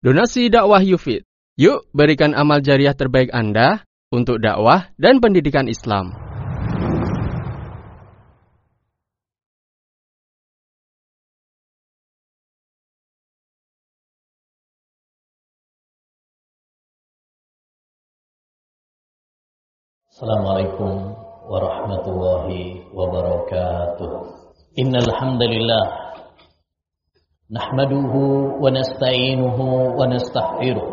Donasi dakwah Yufid. Yuk berikan amal jariah terbaik Anda untuk dakwah dan pendidikan Islam. Assalamualaikum warahmatullahi wabarakatuh. Innal hamdalillah نحمده ونستعينه ونستغفره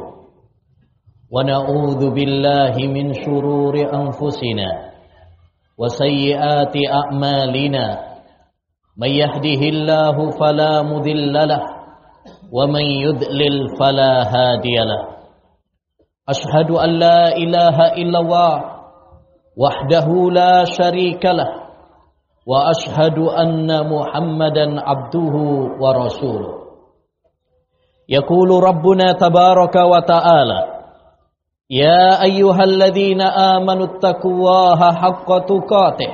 ونعوذ بالله من شرور أنفسنا وسيئات أعمالنا من يهده الله فلا مذل له ومن يذلل فلا هادي له أشهد أن لا إله إلا الله وحده لا شريك له وأشهد أن محمدا عبده ورسوله. يقول ربنا تبارك وتعالى يا أيها الذين آمنوا اتقوا الله حق تقاته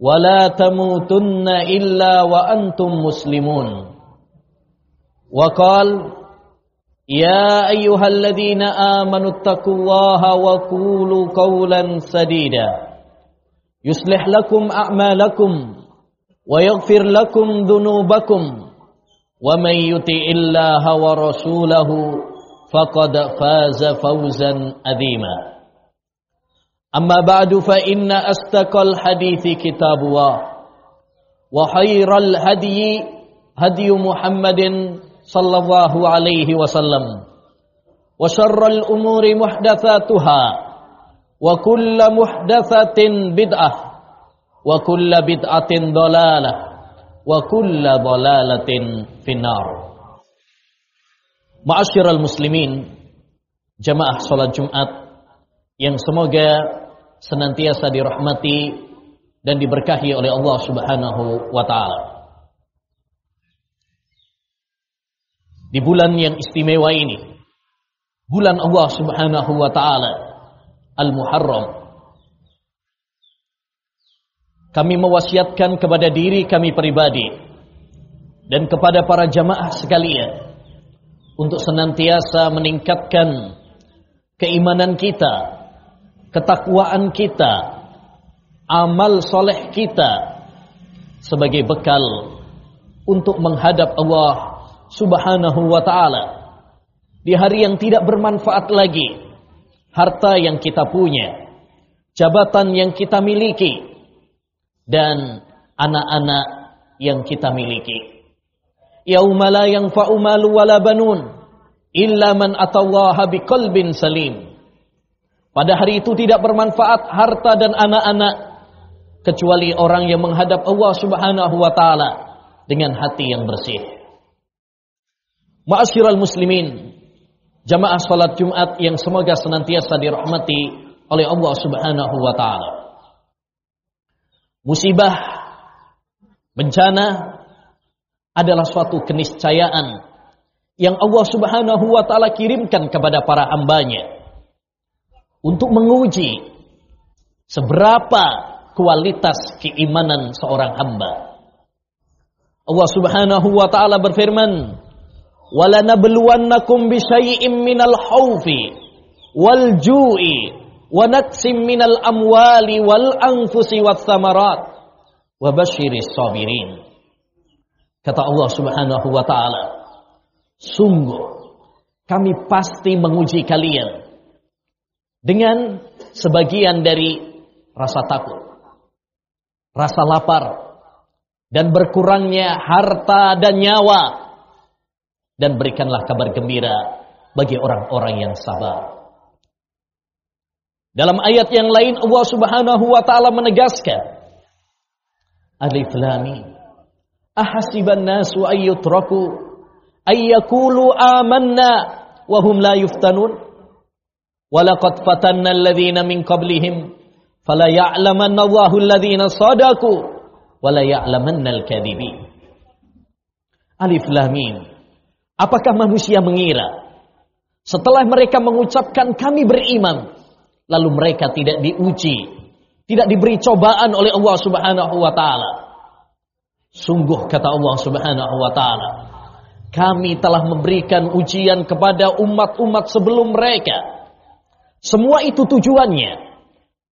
ولا تموتن إلا وأنتم مسلمون. وقال يا أيها الذين آمنوا اتقوا الله وقولوا قولا سديدا. يصلح لكم أعمالكم ويغفر لكم ذنوبكم ومن يطع الله ورسوله فقد فاز فوزا أذيما أما بعد فإن أستقى الحديث كتاب الله وخير الهدي هدي محمد صلى الله عليه وسلم وشر الأمور محدثاتها. Wa kullu muhdatsatin bid'ah. Wa kullu bid'atin dhalalah wa kullu dhalalatin finnar. Ma'asyiral muslimin jamaah salat Jumat yang semoga senantiasa dirahmati dan diberkahi oleh Allah Subhanahu wa taala. Di bulan yang istimewa ini, bulan Allah Subhanahu wa taala Al-Muharram. Kami mewasiatkan kepada diri kami pribadi dan kepada para jamaah sekalian untuk senantiasa meningkatkan keimanan kita, ketakwaan kita, amal soleh kita sebagai bekal untuk menghadap Allah Subhanahu wa taala di hari yang tidak bermanfaat lagi harta yang kita punya, jabatan yang kita miliki, dan anak-anak yang kita miliki. Yauma la yanfa'u malu wala banun illa man atallaha biqalbin salim. Pada hari itu tidak bermanfaat harta dan anak-anak kecuali orang yang menghadap Allah Subhanahu wa taala dengan hati yang bersih. Ma'asyiral muslimin, jamaah salat Jumat yang semoga senantiasa dirahmati oleh Allah Subhanahu wa taala. Musibah bencana adalah suatu keniscayaan yang Allah Subhanahu wa taala kirimkan kepada para hambanya untuk menguji seberapa kualitas keimanan seorang hamba. Allah Subhanahu wa taala berfirman, ju'i wa naqsim minal amwali wal anfusi wath thamarat wa basyiris sabirin kata Allah Subhanahu wa taala sungguh kami pasti menguji kalian dengan sebagian dari rasa takut rasa lapar dan berkurangnya harta dan nyawa dan berikanlah kabar gembira bagi orang-orang yang sabar. Dalam ayat yang lain Allah Subhanahu wa taala menegaskan Alif Lam Mim. Ahasiban nasu ayyutraku ayyakulu amanna wa hum la yuftanun. Walaqad fatanna alladhina min qablihim fala ya'lamanna Allahu alladhina sadaqu wala ya'lamanna al-kadhibin. Alif Lam Mim Apakah manusia mengira setelah mereka mengucapkan kami beriman, lalu mereka tidak diuji, tidak diberi cobaan oleh Allah Subhanahu wa taala? Sungguh kata Allah Subhanahu wa taala, kami telah memberikan ujian kepada umat-umat sebelum mereka. Semua itu tujuannya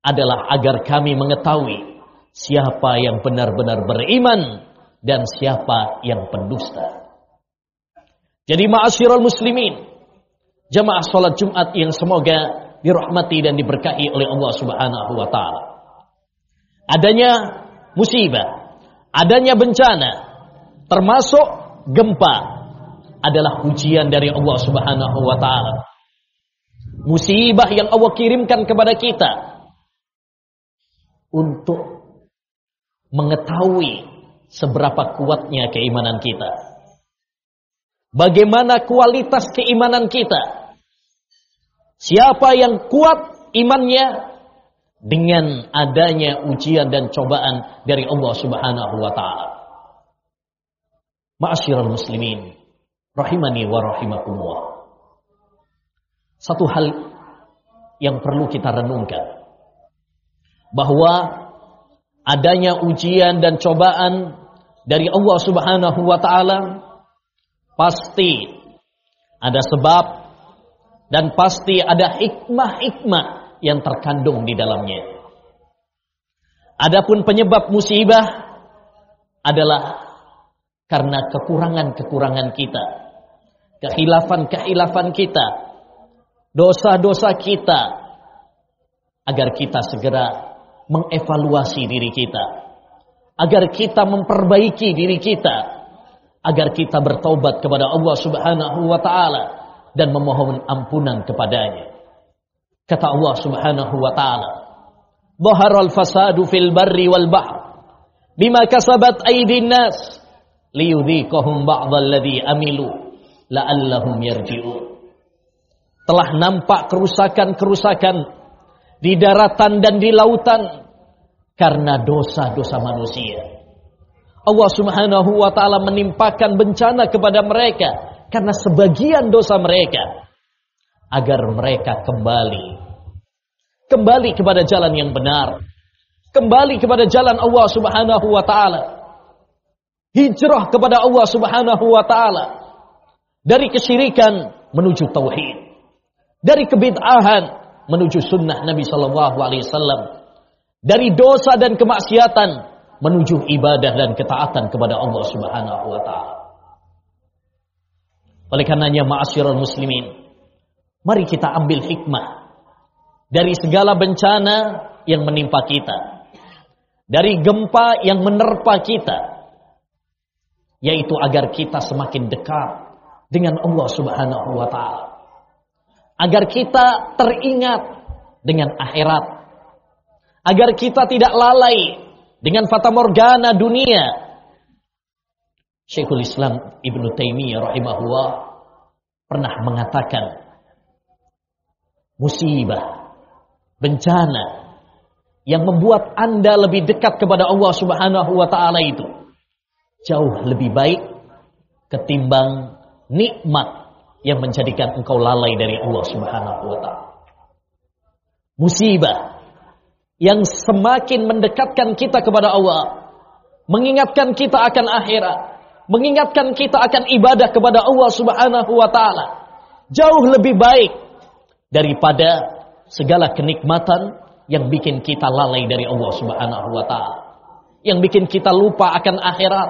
adalah agar kami mengetahui siapa yang benar-benar beriman dan siapa yang pendusta. Jadi ma'asyiral muslimin, jamaah salat Jumat yang semoga dirahmati dan diberkahi oleh Allah Subhanahu wa taala. Adanya musibah, adanya bencana, termasuk gempa adalah ujian dari Allah Subhanahu wa taala. Musibah yang Allah kirimkan kepada kita untuk mengetahui seberapa kuatnya keimanan kita. Bagaimana kualitas keimanan kita? Siapa yang kuat imannya dengan adanya ujian dan cobaan dari Allah Subhanahu wa taala. Ma'asyiral muslimin, rahimani wa rahimakumullah. Satu hal yang perlu kita renungkan bahwa adanya ujian dan cobaan dari Allah Subhanahu wa taala pasti ada sebab dan pasti ada hikmah-hikmah yang terkandung di dalamnya. Adapun penyebab musibah adalah karena kekurangan-kekurangan kita kehilafan-kehilafan kita, dosa-dosa kita, agar kita segera mengevaluasi diri kita, agar kita memperbaiki diri kita, agar kita bertobat kepada Allah Subhanahu wa taala dan memohon ampunan kepadanya. Kata Allah Subhanahu wa taala, "Dhaharal fasadu fil barri wal bahr bima kasabat aydin nas liyudhiqahum ba'dal ladzi amilu." la'allahum yarji'un. Telah nampak kerusakan-kerusakan di daratan dan di lautan karena dosa-dosa manusia. Allah Subhanahu wa taala menimpakan bencana kepada mereka karena sebagian dosa mereka agar mereka kembali. Kembali kepada jalan yang benar, kembali kepada jalan Allah Subhanahu wa taala. Hijrah kepada Allah Subhanahu wa taala. Dari kesyirikan menuju tauhid, dari kebid'ahan menuju sunnah Nabi Shallallahu Alaihi Wasallam, dari dosa dan kemaksiatan menuju ibadah dan ketaatan kepada Allah Subhanahu Wa Taala. Oleh karenanya, ma'asyiral muslimin, mari kita ambil hikmah dari segala bencana yang menimpa kita, dari gempa yang menerpa kita, yaitu agar kita semakin dekat dengan Allah Subhanahu wa taala. Agar kita teringat dengan akhirat. Agar kita tidak lalai dengan fata morgana dunia. Syekhul Islam Ibnu Taimiyah rahimahullah pernah mengatakan musibah, bencana yang membuat Anda lebih dekat kepada Allah Subhanahu wa taala itu jauh lebih baik ketimbang nikmat yang menjadikan engkau lalai dari Allah Subhanahu wa taala. Musibah yang semakin mendekatkan kita kepada Allah, mengingatkan kita akan akhirat, mengingatkan kita akan ibadah kepada Allah Subhanahu wa taala. Jauh lebih baik daripada segala kenikmatan yang bikin kita lalai dari Allah Subhanahu wa taala. Yang bikin kita lupa akan akhirat,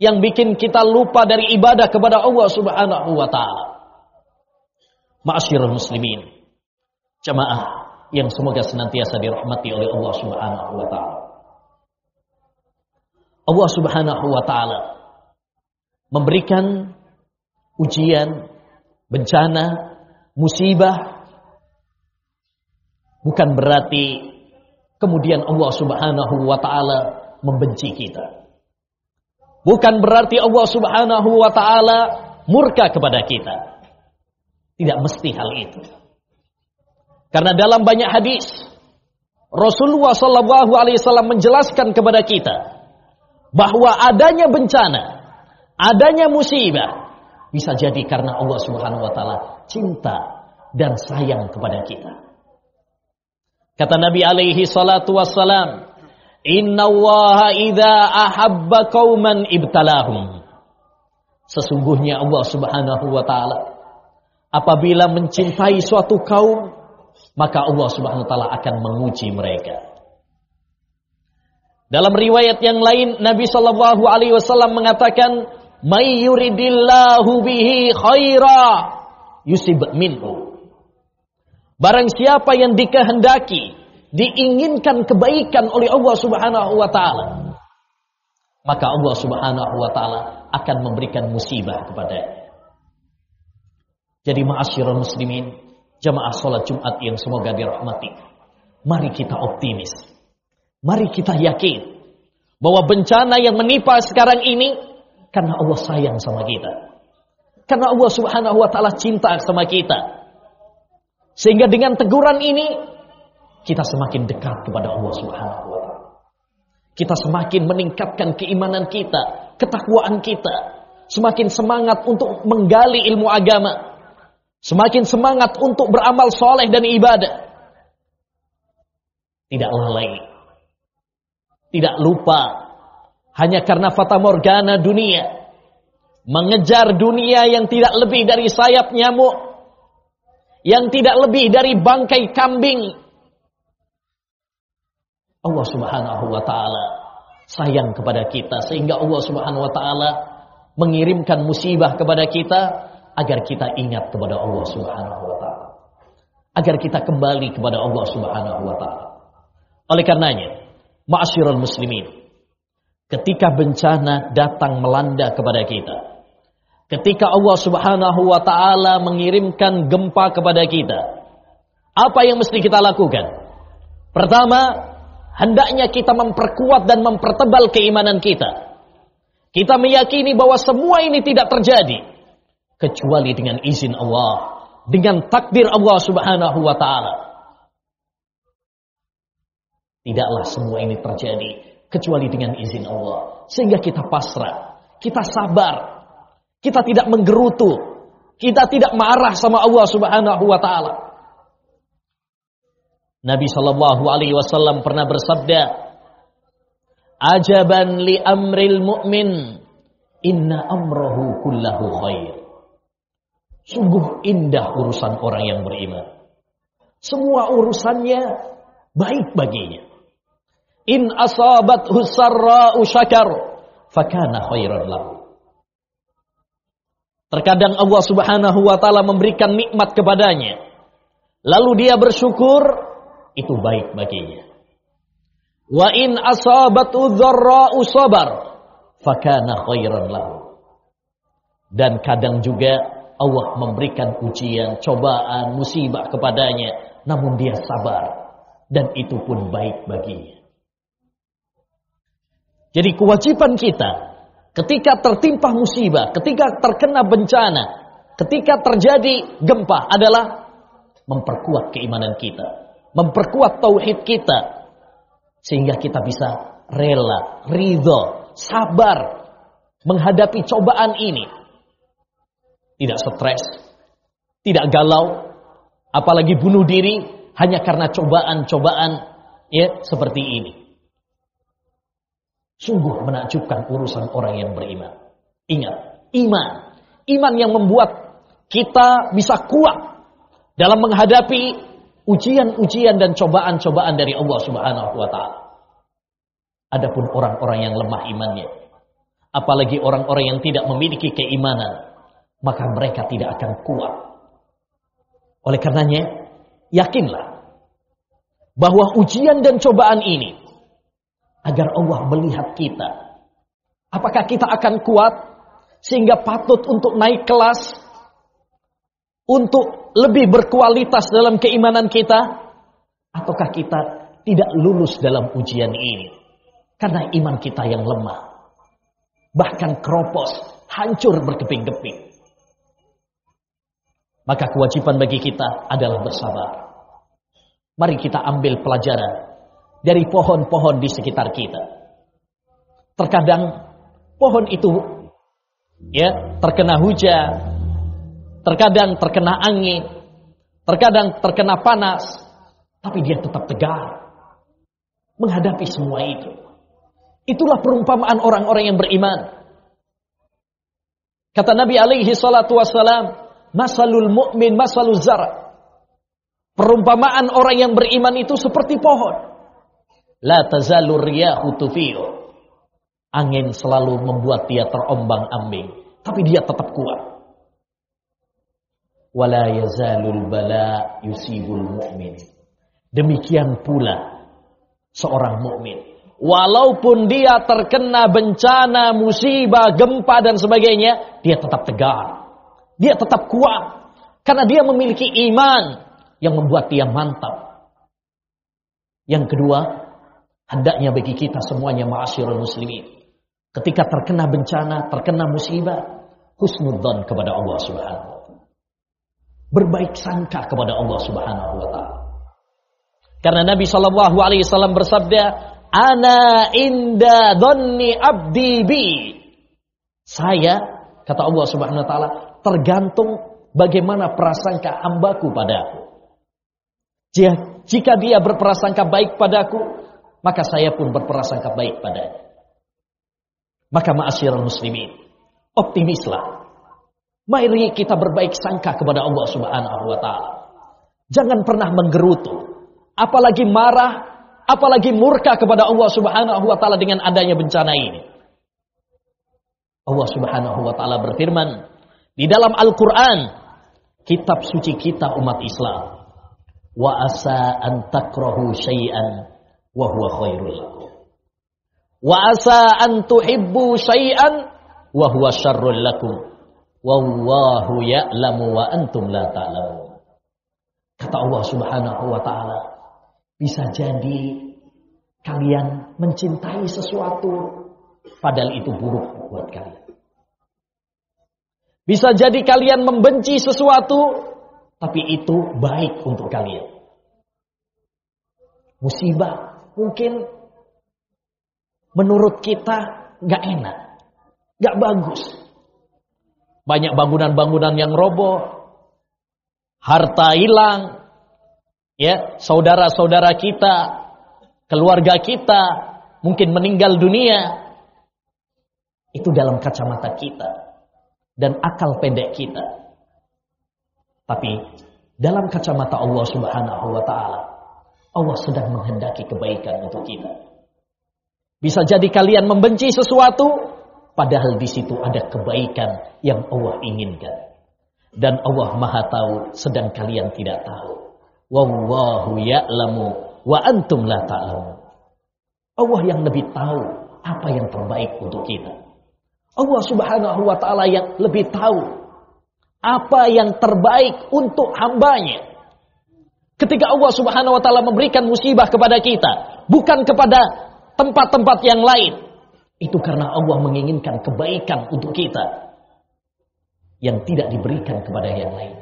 yang bikin kita lupa dari ibadah kepada Allah Subhanahu wa taala. Ma'asyiral muslimin, jamaah yang semoga senantiasa dirahmati oleh Allah Subhanahu wa taala. Allah Subhanahu wa taala memberikan ujian, bencana, musibah bukan berarti kemudian Allah Subhanahu wa taala membenci kita. Bukan berarti Allah subhanahu wa ta'ala murka kepada kita. Tidak mesti hal itu. Karena dalam banyak hadis, Rasulullah Wasallam menjelaskan kepada kita bahwa adanya bencana, adanya musibah bisa jadi karena Allah Subhanahu Wa Taala cinta dan sayang kepada kita. Kata Nabi alaihi salatu wassalam, Inna Allah idha ahabba qauman ibtalahum. Sesungguhnya Allah Subhanahu wa taala apabila mencintai suatu kaum, maka Allah Subhanahu wa taala akan menguji mereka. Dalam riwayat yang lain Nabi Shallallahu alaihi wasallam mengatakan, "May yuridillahu bihi khaira yusib minhu." Barang siapa yang dikehendaki, diinginkan kebaikan oleh Allah Subhanahu wa taala, maka Allah Subhanahu wa taala akan memberikan musibah kepadanya. Jadi ma'asyiral muslimin, jamaah salat Jumat yang semoga dirahmati. Mari kita optimis Mari kita yakin bahwa bencana yang menimpa sekarang ini karena Allah sayang sama kita. Karena Allah Subhanahu wa taala cinta sama kita. Sehingga dengan teguran ini kita semakin dekat kepada Allah Subhanahu wa taala. Kita semakin meningkatkan keimanan kita, ketakwaan kita, semakin semangat untuk menggali ilmu agama, semakin semangat untuk beramal soleh dan ibadah. Tidaklah lagi tidak lupa. Hanya karena fata morgana dunia. Mengejar dunia yang tidak lebih dari sayap nyamuk. Yang tidak lebih dari bangkai kambing. Allah Subhanahu wa taala sayang kepada kita sehingga Allah Subhanahu wa taala mengirimkan musibah kepada kita agar kita ingat kepada Allah Subhanahu wa taala agar kita kembali kepada Allah Subhanahu wa taala oleh karenanya Ma'asyiral muslimin. Ketika bencana datang melanda kepada kita. Ketika Allah subhanahu wa ta'ala mengirimkan gempa kepada kita. Apa yang mesti kita lakukan? Pertama, hendaknya kita memperkuat dan mempertebal keimanan kita. Kita meyakini bahwa semua ini tidak terjadi. Kecuali dengan izin Allah. Dengan takdir Allah subhanahu wa ta'ala. Tidaklah semua ini terjadi kecuali dengan izin Allah. Sehingga kita pasrah, kita sabar, kita tidak menggerutu, kita tidak marah sama Allah Subhanahu wa taala. Nabi Shallallahu alaihi wasallam pernah bersabda, "Ajaban li amril mu'min, inna amrahu kullahu khair." Sungguh indah urusan orang yang beriman. Semua urusannya baik baginya. In asabat husarra'u syakar fakana khairan lahu. Terkadang Allah Subhanahu wa taala memberikan nikmat kepadanya. Lalu dia bersyukur, itu baik baginya. Wa in asabatu dzarra'u sabar fakana khairan lahu. Dan kadang juga Allah memberikan ujian, cobaan, musibah kepadanya, namun dia sabar dan itu pun baik baginya. Jadi kewajiban kita ketika tertimpa musibah, ketika terkena bencana, ketika terjadi gempa adalah memperkuat keimanan kita, memperkuat tauhid kita sehingga kita bisa rela, ridho, sabar menghadapi cobaan ini. Tidak stres, tidak galau, apalagi bunuh diri hanya karena cobaan-cobaan ya seperti ini. Sungguh menakjubkan urusan orang yang beriman. Ingat, iman. Iman yang membuat kita bisa kuat dalam menghadapi ujian-ujian dan cobaan-cobaan dari Allah Subhanahu wa taala. Adapun orang-orang yang lemah imannya, apalagi orang-orang yang tidak memiliki keimanan, maka mereka tidak akan kuat. Oleh karenanya, yakinlah bahwa ujian dan cobaan ini agar Allah melihat kita. Apakah kita akan kuat sehingga patut untuk naik kelas untuk lebih berkualitas dalam keimanan kita ataukah kita tidak lulus dalam ujian ini karena iman kita yang lemah bahkan keropos hancur berkeping-keping maka kewajiban bagi kita adalah bersabar mari kita ambil pelajaran dari pohon-pohon di sekitar kita. Terkadang pohon itu ya terkena hujan, terkadang terkena angin, terkadang terkena panas, tapi dia tetap tegar menghadapi semua itu. Itulah perumpamaan orang-orang yang beriman. Kata Nabi alaihi salatu wassalam, "Masalul mu'min masalul zara." Perumpamaan orang yang beriman itu seperti pohon. La tazalur riyahu. Angin selalu membuat dia terombang-ambing, tapi dia tetap kuat. Wala yazalul bala yusibul mu'min. Demikian pula seorang mukmin. Walaupun dia terkena bencana, musibah, gempa dan sebagainya, dia tetap tegar. Dia tetap kuat karena dia memiliki iman yang membuat dia mantap. Yang kedua, hendaknya bagi kita semuanya ma'asyiral muslimin. Ketika terkena bencana, terkena musibah, husnudzon kepada Allah Subhanahu wa taala. Berbaik sangka kepada Allah Subhanahu wa taala. Karena Nabi Shallallahu alaihi wasallam bersabda, "Ana inda dhanni abdi bi." Saya kata Allah Subhanahu wa taala tergantung bagaimana prasangka hambaku padaku. Jika dia berprasangka baik padaku, maka saya pun berprasangka baik padanya. Maka ma'asyiral muslimin, optimislah. Mari kita berbaik sangka kepada Allah Subhanahu wa taala. Jangan pernah menggerutu, apalagi marah, apalagi murka kepada Allah Subhanahu wa taala dengan adanya bencana ini. Allah Subhanahu wa taala berfirman di dalam Al-Qur'an, kitab suci kita umat Islam. Wa asa an takrahu syai'an wa huwa khairul. Wa asa an tuhibbu syai'an wa huwa syarrul lakum. Wallahu ya'lamu wa antum la ta'lamun. Kata Allah Subhanahu wa taala, bisa jadi kalian mencintai sesuatu padahal itu buruk buat kalian. Bisa jadi kalian membenci sesuatu tapi itu baik untuk kalian. Musibah mungkin menurut kita nggak enak, nggak bagus. Banyak bangunan-bangunan yang roboh, harta hilang, ya saudara-saudara kita, keluarga kita mungkin meninggal dunia. Itu dalam kacamata kita dan akal pendek kita. Tapi dalam kacamata Allah Subhanahu wa taala, Allah sedang menghendaki kebaikan untuk kita. Bisa jadi kalian membenci sesuatu padahal di situ ada kebaikan yang Allah inginkan. Dan Allah Maha tahu sedang kalian tidak tahu. Wallahu ya'lamu wa antum la ta'lamu. Allah yang lebih tahu apa yang terbaik untuk kita. Allah Subhanahu wa taala yang lebih tahu apa yang terbaik untuk hambanya. Ketika Allah Subhanahu wa taala memberikan musibah kepada kita, bukan kepada tempat-tempat yang lain. Itu karena Allah menginginkan kebaikan untuk kita yang tidak diberikan kepada yang lain.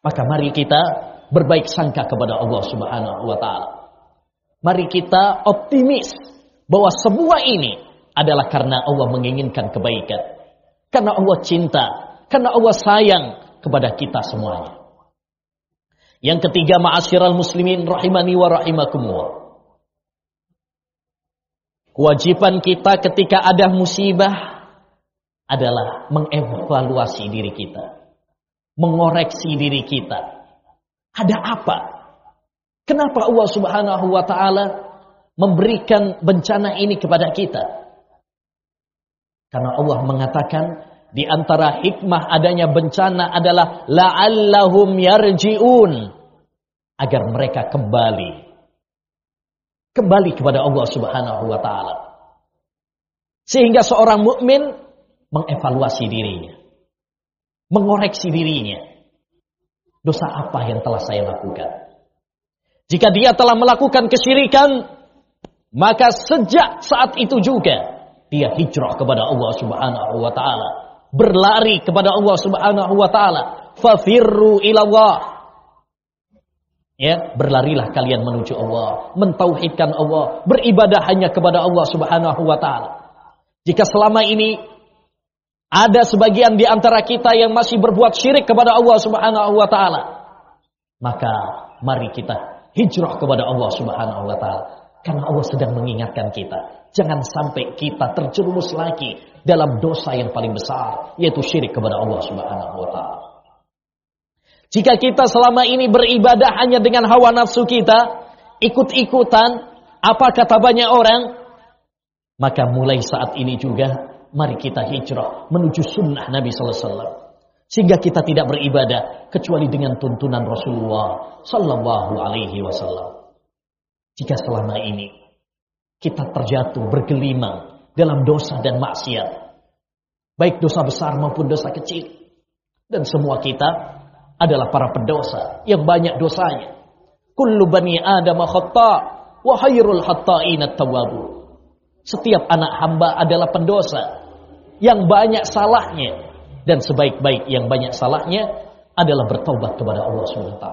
Maka mari kita berbaik sangka kepada Allah Subhanahu wa taala. Mari kita optimis bahwa semua ini adalah karena Allah menginginkan kebaikan. Karena Allah cinta, karena Allah sayang kepada kita semuanya. Yang ketiga ma'asyiral muslimin rahimani wa rahimakumullah. Kewajiban kita ketika ada musibah adalah mengevaluasi diri kita. Mengoreksi diri kita. Ada apa? Kenapa Allah subhanahu wa ta'ala memberikan bencana ini kepada kita? Karena Allah mengatakan di antara hikmah adanya bencana adalah la'allahum yarji'un agar mereka kembali kembali kepada Allah Subhanahu wa taala. Sehingga seorang mukmin mengevaluasi dirinya, mengoreksi dirinya. Dosa apa yang telah saya lakukan? Jika dia telah melakukan kesyirikan, maka sejak saat itu juga dia hijrah kepada Allah Subhanahu wa taala, berlari kepada Allah Subhanahu wa taala. Fafirru ilallah. Ya, berlarilah kalian menuju Allah, mentauhidkan Allah, beribadah hanya kepada Allah Subhanahu wa taala. Jika selama ini ada sebagian di antara kita yang masih berbuat syirik kepada Allah Subhanahu wa taala, maka mari kita hijrah kepada Allah Subhanahu wa taala karena Allah sedang mengingatkan kita Jangan sampai kita terjerumus lagi dalam dosa yang paling besar, yaitu syirik kepada Allah Subhanahu wa taala. Jika kita selama ini beribadah hanya dengan hawa nafsu kita, ikut-ikutan apa kata banyak orang, maka mulai saat ini juga mari kita hijrah menuju sunnah Nabi sallallahu alaihi wasallam. Sehingga kita tidak beribadah kecuali dengan tuntunan Rasulullah wasallam. Jika selama ini kita terjatuh bergelimang dalam dosa dan maksiat, baik dosa besar maupun dosa kecil, dan semua kita adalah para pendosa yang banyak dosanya. Kullu bani Adam khata wa khata'in at-tawwabun. Setiap anak hamba adalah pendosa yang banyak salahnya dan sebaik-baik yang banyak salahnya adalah bertobat kepada Allah SWT.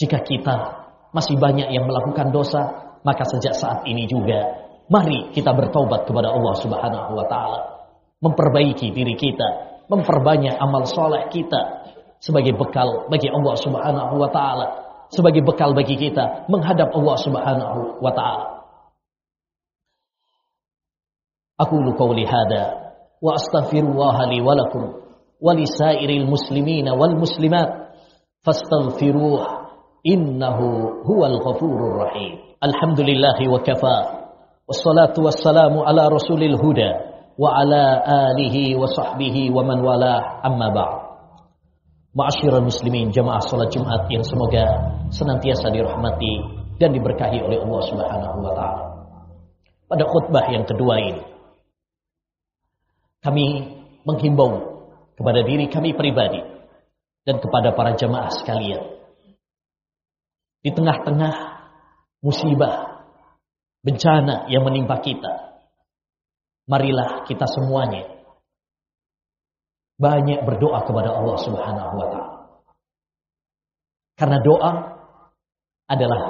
Jika kita masih banyak yang melakukan dosa, maka sejak saat ini juga mari kita bertobat kepada Allah Subhanahu wa taala, memperbaiki diri kita, memperbanyak amal soleh kita sebagai bekal bagi Allah Subhanahu wa taala, sebagai bekal bagi kita menghadap Allah Subhanahu wa taala. Aku lu qauli hada واستغفر الله لي ولكم ولسائر المسلمين والمسلمات فاستغفروه innahu huwal ghafurur rahim. Alhamdulillahi wa kafa. Wassalatu wassalamu ala rasulil huda wa ala alihi wa sahbihi wa man wala. Amma ba'd. Ma'asyiral muslimin jamaah salat Jumat yang semoga senantiasa dirahmati dan diberkahi oleh Allah Subhanahu wa taala. Pada khutbah yang kedua ini kami menghimbau kepada diri kami pribadi dan kepada para jamaah sekalian di tengah-tengah musibah, bencana yang menimpa kita, marilah kita semuanya banyak berdoa kepada Allah Subhanahu wa taala. Karena doa adalah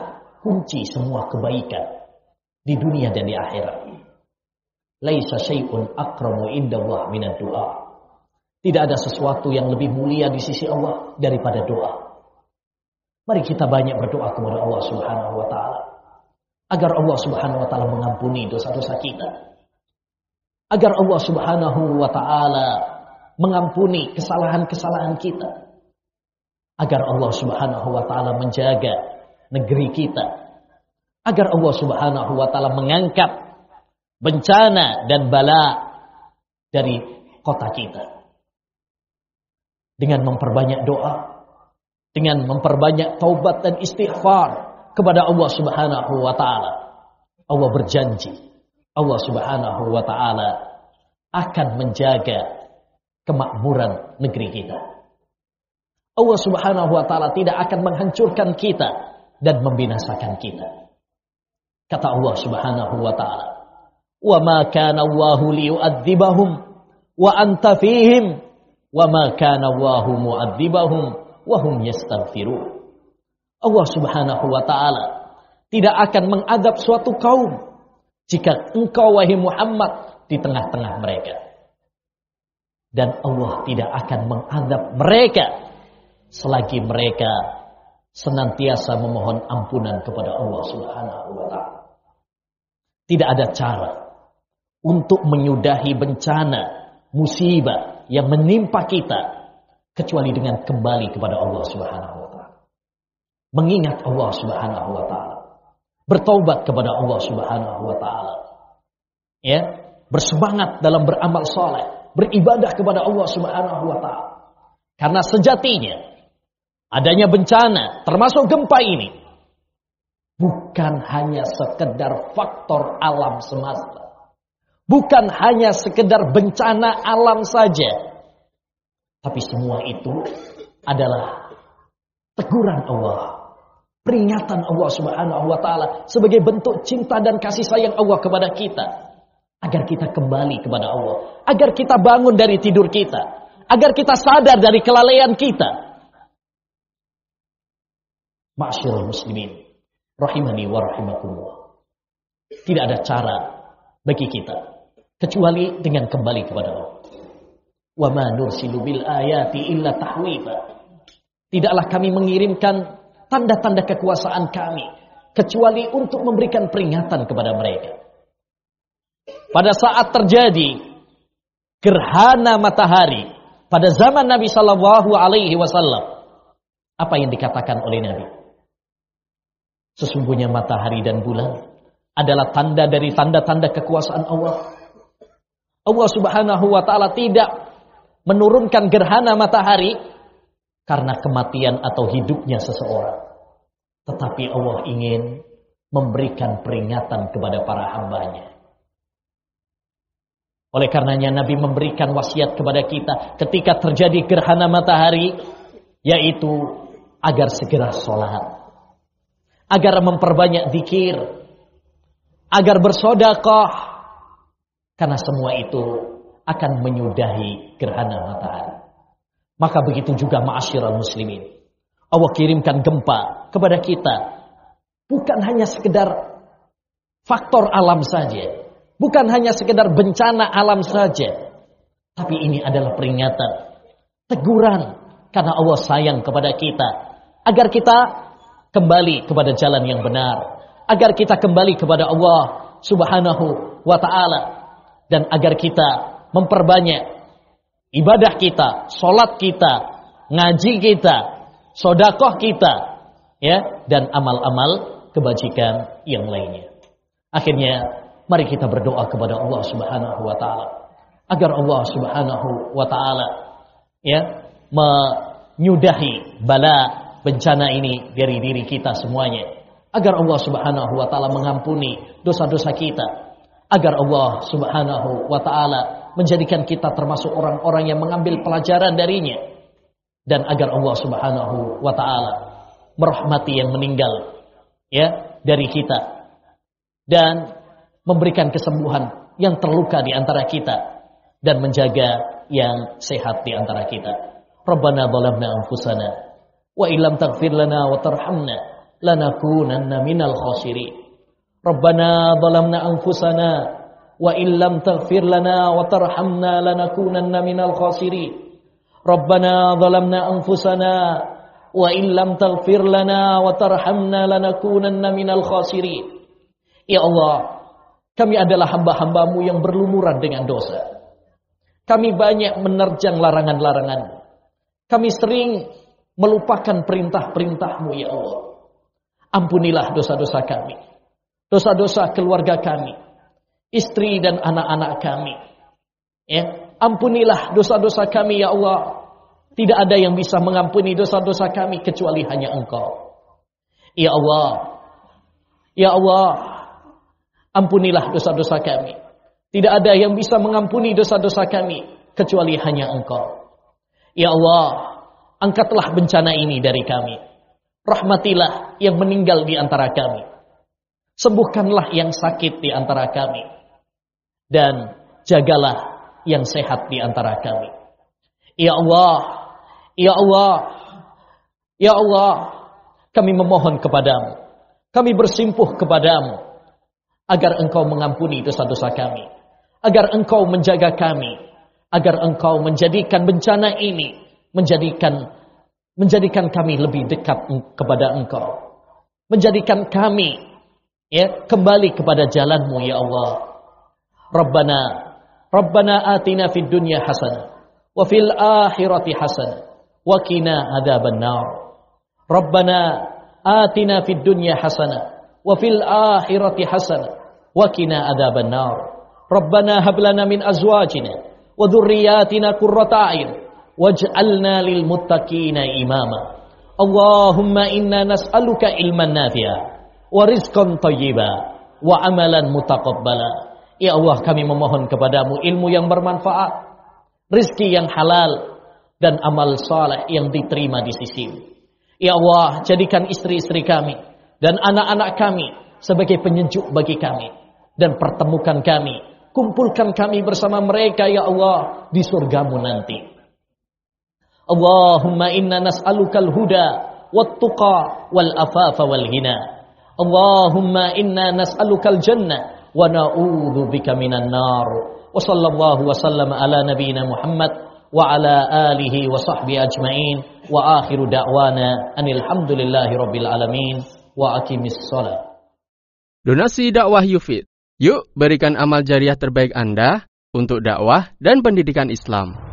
kunci semua kebaikan di dunia dan di akhirat. Laisa syai'un akramu indallah minad doa. Tidak ada sesuatu yang lebih mulia di sisi Allah daripada doa. Mari kita banyak berdoa kepada Allah Subhanahu wa taala agar Allah Subhanahu wa taala mengampuni dosa-dosa kita. Agar Allah Subhanahu wa taala mengampuni kesalahan-kesalahan kita. Agar Allah Subhanahu wa taala menjaga negeri kita. Agar Allah Subhanahu wa taala mengangkat bencana dan bala dari kota kita. Dengan memperbanyak doa, dengan memperbanyak taubat dan istighfar kepada Allah Subhanahu wa taala. Allah berjanji, Allah Subhanahu wa taala akan menjaga kemakmuran negeri kita. Allah Subhanahu wa taala tidak akan menghancurkan kita dan membinasakan kita. Kata Allah Subhanahu wa taala, wa ma kana Allahu liyu'adzibahum wa anta fihim wa ma kana Allahu mu'adzibahum wa hum yastaghfirun. Allah Subhanahu wa taala tidak akan mengadab suatu kaum jika engkau wahai Muhammad di tengah-tengah mereka. Dan Allah tidak akan mengadab mereka selagi mereka senantiasa memohon ampunan kepada Allah Subhanahu wa taala. Tidak ada cara untuk menyudahi bencana, musibah yang menimpa kita kecuali dengan kembali kepada Allah Subhanahu wa taala. Mengingat Allah Subhanahu wa taala. Bertaubat kepada Allah Subhanahu wa taala. Ya, bersemangat dalam beramal soleh, beribadah kepada Allah Subhanahu wa taala. Karena sejatinya adanya bencana termasuk gempa ini bukan hanya sekedar faktor alam semesta Bukan hanya sekedar bencana alam saja. Tapi semua itu adalah teguran Allah. Peringatan Allah subhanahu wa ta'ala. Sebagai bentuk cinta dan kasih sayang Allah kepada kita. Agar kita kembali kepada Allah. Agar kita bangun dari tidur kita. Agar kita sadar dari kelalaian kita. Ma'asyurul muslimin. Rahimani wa rahimakumullah. Tidak ada cara bagi kita kecuali dengan kembali kepada Allah. Wa ma ayati illa. Tidaklah kami mengirimkan tanda-tanda kekuasaan kami kecuali untuk memberikan peringatan kepada mereka. pada saat terjadi gerhana matahari pada zaman Nabi Shallallahu Alaihi Wasallam, apa yang dikatakan oleh Nabi? Sesungguhnya matahari dan bulan adalah tanda dari tanda-tanda kekuasaan Allah. Allah Subhanahu wa taala tidak menurunkan gerhana matahari karena kematian atau hidupnya seseorang. Tetapi Allah ingin memberikan peringatan kepada para hambanya. Oleh karenanya Nabi memberikan wasiat kepada kita ketika terjadi gerhana matahari, yaitu agar segera sholat agar memperbanyak zikir, agar bersodakoh, karena semua itu akan menyudahi gerhana matahari. Maka begitu juga ma'asyiral muslimin. Allah kirimkan gempa kepada kita. Bukan hanya sekedar faktor alam saja. Bukan hanya sekedar bencana alam saja. Tapi ini adalah peringatan. Teguran. Karena Allah sayang kepada kita. Agar kita kembali kepada jalan yang benar, agar kita kembali kepada Allah Subhanahu wa taala dan agar kita memperbanyak ibadah kita, solat kita, ngaji kita, sodakoh kita, ya, dan amal-amal kebajikan yang lainnya. Akhirnya, mari kita berdoa kepada Allah Subhanahu wa taala agar Allah Subhanahu wa taala ya menyudahi bala bencana ini dari diri kita semuanya. Agar Allah subhanahu wa ta'ala mengampuni dosa-dosa kita. Agar Allah subhanahu wa ta'ala menjadikan kita termasuk orang-orang yang mengambil pelajaran darinya. Dan agar Allah subhanahu wa ta'ala merahmati yang meninggal ya dari kita. Dan memberikan kesembuhan yang terluka di antara kita. Dan menjaga yang sehat di antara kita. Rabbana zalamna anfusana Wa illam taghfir lana wa tarhamna lanakunanna minal khasirin. Rabbana zalamna anfusana wa illam taghfir lana wa tarhamna lanakunanna minal khasirin. Rabbana zalamna anfusana wa illam taghfir lana wa tarhamna lanakunanna minal khasirin. Ya Allah, kami adalah hamba-hambamu yang berlumuran dengan dosa. Kami banyak menerjang larangan-larangan. Kami sering melupakan perintah-perintahmu ya Allah. Ampunilah dosa-dosa kami. Dosa-dosa keluarga kami. Istri dan anak-anak kami. Ya, ampunilah dosa-dosa kami ya Allah. Tidak ada yang bisa mengampuni dosa-dosa kami kecuali hanya Engkau. Ya Allah. Ya Allah. Ampunilah dosa-dosa kami. Tidak ada yang bisa mengampuni dosa-dosa kami kecuali hanya Engkau. Ya Allah, Angkatlah bencana ini dari kami. Rahmatilah yang meninggal di antara kami. Sembuhkanlah yang sakit di antara kami. Dan jagalah yang sehat di antara kami. Ya Allah, Ya Allah, Ya Allah, kami memohon kepadamu. Kami bersimpuh kepadamu. Agar engkau mengampuni dosa-dosa kami. Agar engkau menjaga kami. Agar engkau menjadikan bencana ini menjadikan menjadikan kami lebih dekat kepada Engkau. Menjadikan kami ya kembali kepada jalanmu ya Allah. ربنا ربنا آتنا في الدنيا حسنة وفي الآخرة حسنة وقنا عذاب النار. ربنا آتنا في الدنيا حسنة وفي الآخرة حسنة وقنا عذاب النار. ربنا هب لنا من أزواجنا وذرياتنا قرة أعين واجعلنا للمتقين إماما. اللهم إنا نسألك علما نافعا ورزقا طيبا وعملا متقبلا. Ya Allah kami memohon kepadamu ilmu yang bermanfaat, rizki yang halal dan amal saleh yang diterima di sisimu. Ya Allah, jadikan istri-istri kami dan anak-anak kami sebagai penyejuk bagi kami dan pertemukan kami, kumpulkan kami bersama mereka ya Allah di surgamu nanti. Allahumma inna nas'alukal huda wat-tuqa wal afafa wal hina. Allahumma inna nas'alukal jannah wa na'udzu bika minan nar. Wa sallallahu wa sallama ala nabiyyina Muhammad wa ala alihi wa sahbihi ajmain wa akhiru da'wana anil hamdulillahi rabbil. Donasi dakwah Yufid Yuk berikan amal jariah terbaik Anda untuk dakwah dan pendidikan Islam.